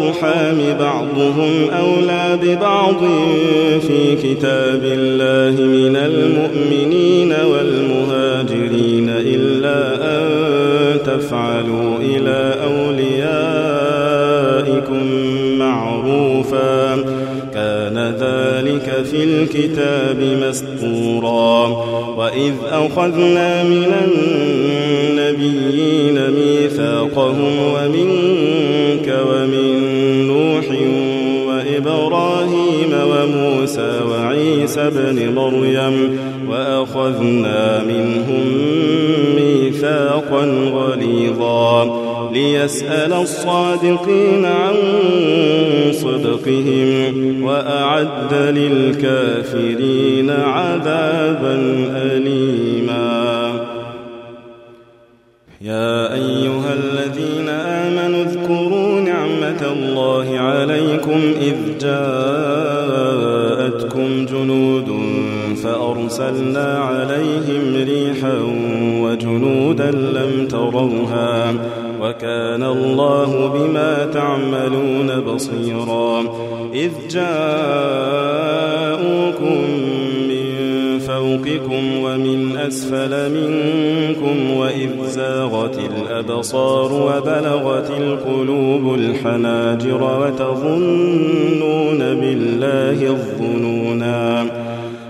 الأرحام بعضهم أولى ببعض في كتاب الله من المؤمنين والمهاجرين إلا أن تفعلوا إلى أوليائكم معروفا كان ذلك في الكتاب مسطورا وإذ أخذنا من النبيين ميثاقهم ومنك ومن وعيسى بن مريم وأخذنا منهم ميثاقا غليظا ليسأل الصادقين عن صدقهم وأعد للكافرين عذابا أليما. يا أيها الذين آمنوا اذكروا نعمة الله عليكم إذ جاءتكم فأرسلنا عليهم ريحا وجنودا لم تروها وكان الله بما تعملون بصيرا إذ جاءوكم من فوقكم ومن أسفل منكم وإذ زاغت الأبصار وبلغت القلوب الحناجر وتظنون بالله الظنونا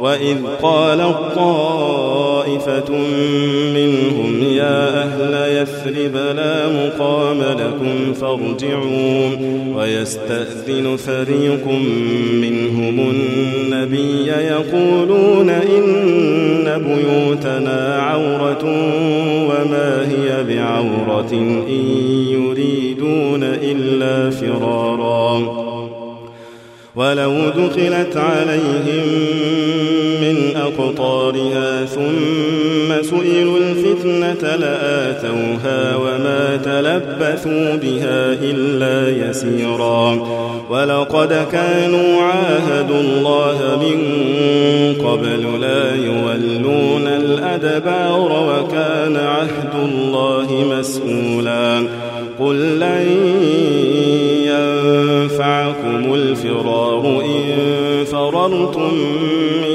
وإذ قال الطائفة منهم يا أهل يثرب لا مقام لكم فارجعوا ويستأذن فريق منهم النبي يقولون إن بيوتنا عورة وما هي بعورة إن يريدون إلا فرارا ولو دخلت عليهم من أقطارها ثم سئلوا الفتنة لآتوها وما تلبثوا بها إلا يسيرا ولقد كانوا عاهدوا الله من قبل لا يولون الأدبار وكان عهد الله مسؤولا قل لن ينفعكم الفرار إن فررتم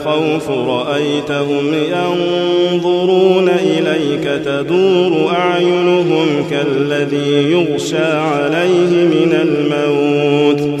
الخوف رأيتهم ينظرون إليك تدور أعينهم كالذي يغشى عليه من الموت.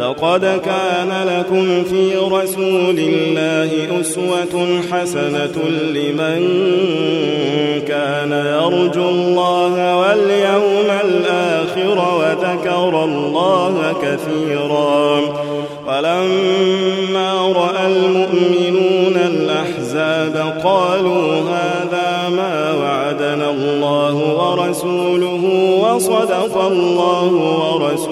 لقد كان لكم في رسول الله أسوة حسنة لمن كان يرجو الله واليوم الآخر وذكر الله كثيرا. ولما رأى المؤمنون الأحزاب قالوا هذا ما وعدنا الله ورسوله وصدق الله ورسوله.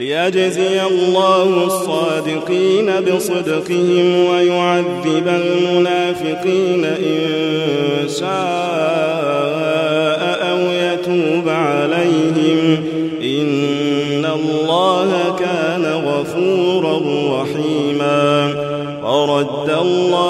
ليجزي الله الصادقين بصدقهم ويعذب المنافقين إن شاء أو يتوب عليهم. إن الله كان غفورا رحيما. ورد الله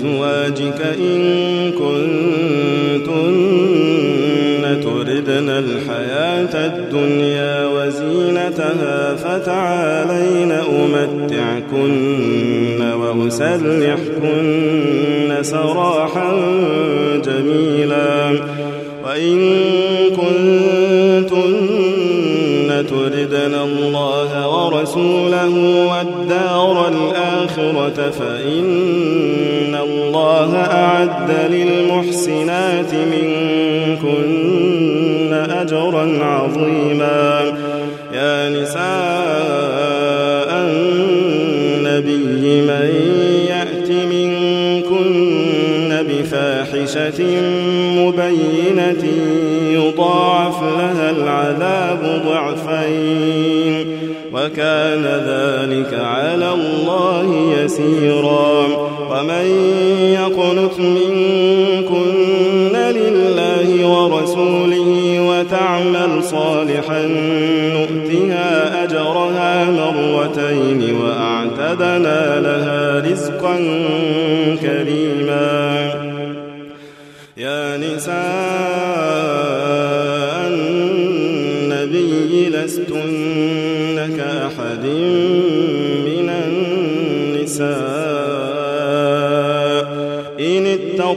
قل لأزواجك إن كنتن تردن الحياة الدنيا وزينتها فتعالين أمتعكن وأسرحكن سراحا جميلا وإن كنتن تردن الله ورسوله والدار الآخرة فإن الله أعد للمحسنات منكن أجرا عظيما. يا نساء النبي من يأت منكن بفاحشة مبينة يضاعف لها العذاب ضعفين. وكان ذلك على الله يسيرا. ومن يقنت منكن لله ورسوله وتعمل صالحا نؤتها أجرها مرتين وأعتدنا لها رزقا كريما.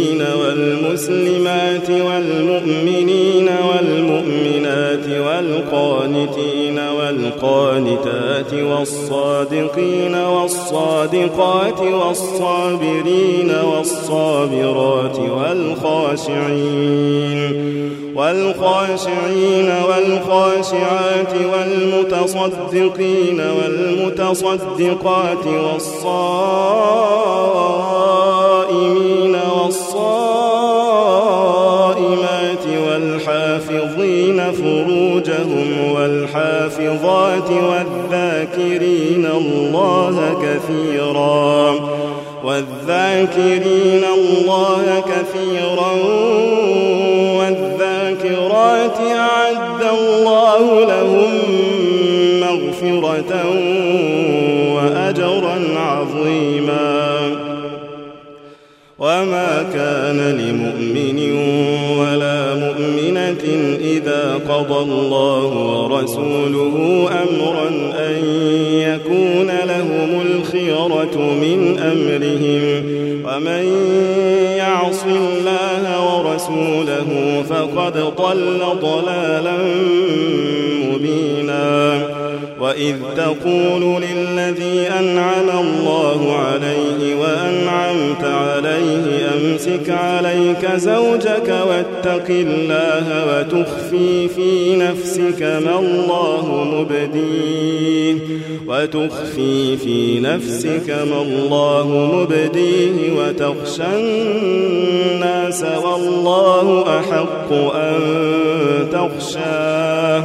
المسلمين والمسلمات والمؤمنين والمؤمنات والقانتين والقانتات والصادقين والصادقات والصابرين والصابرات والخاشعين والخاشعين والخاشعات والمتصدقين والمتصدقات والصائمين والصائمات والحافظين فروجهم والحافظات والذاكرين الله كثيرا والذاكرين الله كثيرا والذاكرات أعد الله لهم مغفرة وما كان لمؤمن ولا مؤمنة إذا قضى الله ورسوله أمرا أن يكون لهم الخيرة من أمرهم. ومن يعص الله ورسوله فقد ضل ضلالا مبينا. وإذ تقول للذي أنعم الله عليه وأنعمت عليه أمسك عليك زوجك واتق الله وتخفي في نفسك ما الله مبديه وتخفي في نفسك ما الله مبديه وتخشى الناس والله أحق أن تخشاه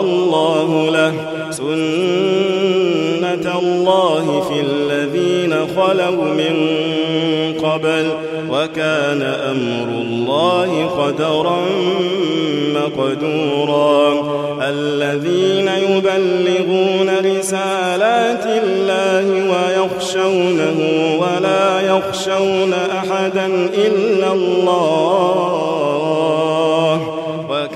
الله له سنة الله في الذين خلوا من قبل وكان أمر الله قدرا مقدورا. الذين يبلغون رسالات الله ويخشونه ولا يخشون أحدا إلا الله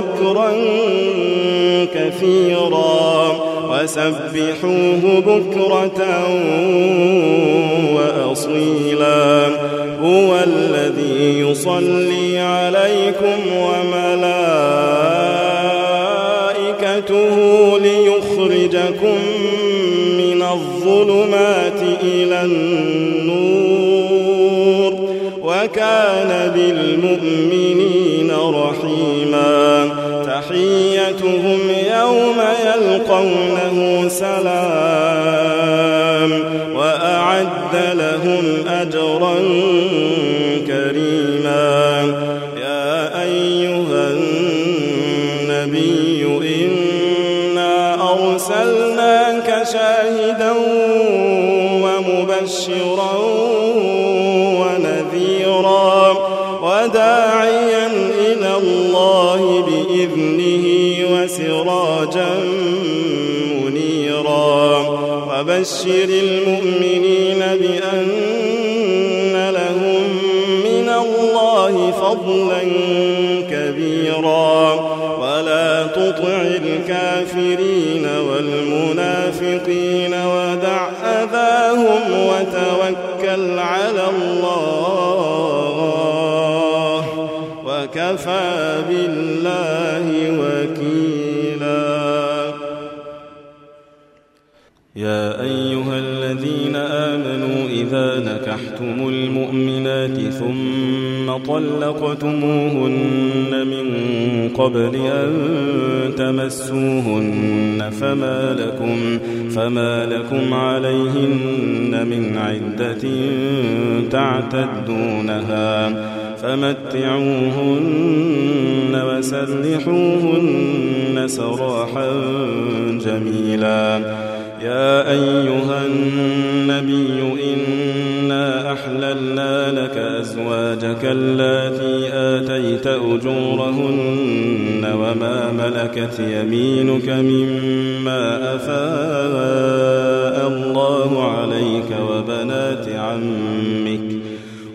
ذكرا كثيرا وسبحوه بكرة وأصيلا هو الذي يصلي عليكم وملائكته ليخرجكم من الظلمات إلى النور وكان بالمؤمنين رحيما تحيتهم يوم يلقونه سلام وأعد لهم أجرا كريما يا أيها النبي إنا أرسلناك شاهدا ومبشرا وبشر المؤمنين بأن لهم من الله فضلا كبيرا. يا أيها الذين آمنوا إذا نكحتم المؤمنات ثم طلقتموهن من قبل أن تمسوهن فما لكم فما لكم عليهن من عدة تعتدونها فمتعوهن وسرحوهن سراحا جميلا. يا أيها النبي إنا أحللنا لك أزواجك اللاتي آتيت أجورهن وما ملكت يمينك مما أفاء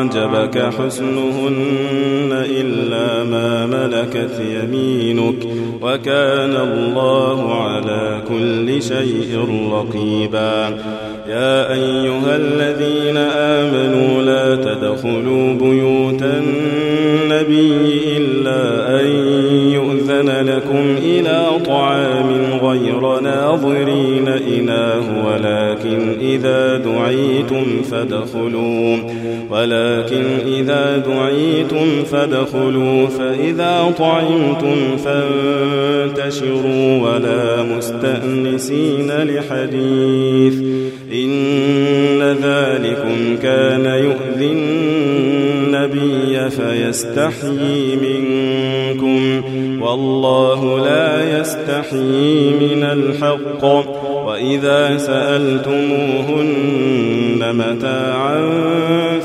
أعجبك حسنهن إلا ما ملكت يمينك وكان الله على كل شيء رقيبا. يا أيها الذين آمنوا لا تدخلوا بيوت النبي إلا أن يؤذن لكم إلى طعام غير ناظرين إناه ولكن إذا دعيتم فادخلوا ولكن إذا دعيتم فادخلوا فإذا طعمتم فانتشروا ولا مستأنسين لحديث. إن ذلكم كان يؤذي النبي يستحيي منكم والله لا يستحيي من الحق. وإذا سألتموهن متاعا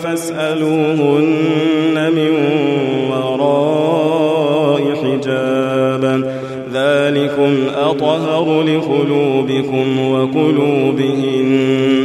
فاسألوهن من وراء حجاب. ذلكم أطهر لقلوبكم وقلوبهن.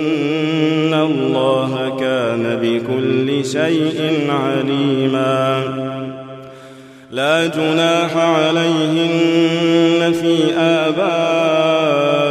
كان بكل شيء عليما. لا جناح عليهن في آبائهن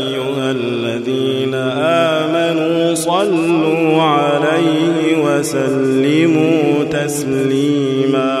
الذين آمنوا صلوا عليه وسلموا تسليما.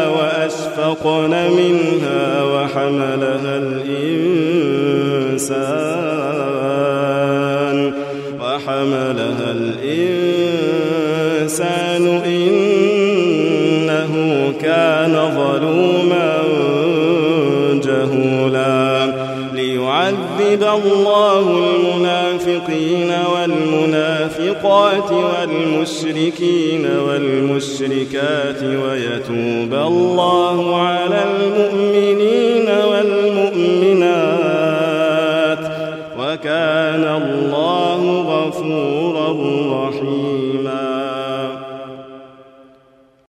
وأشفقن منها وحملها الإنسان. وحملها الإنسان إنه كان ظلوما جهولا. ليعذب الله المنافقين والمنافقات والمشركين والمشركات ويتوب الله على المؤمنين والمؤمنات وكان الله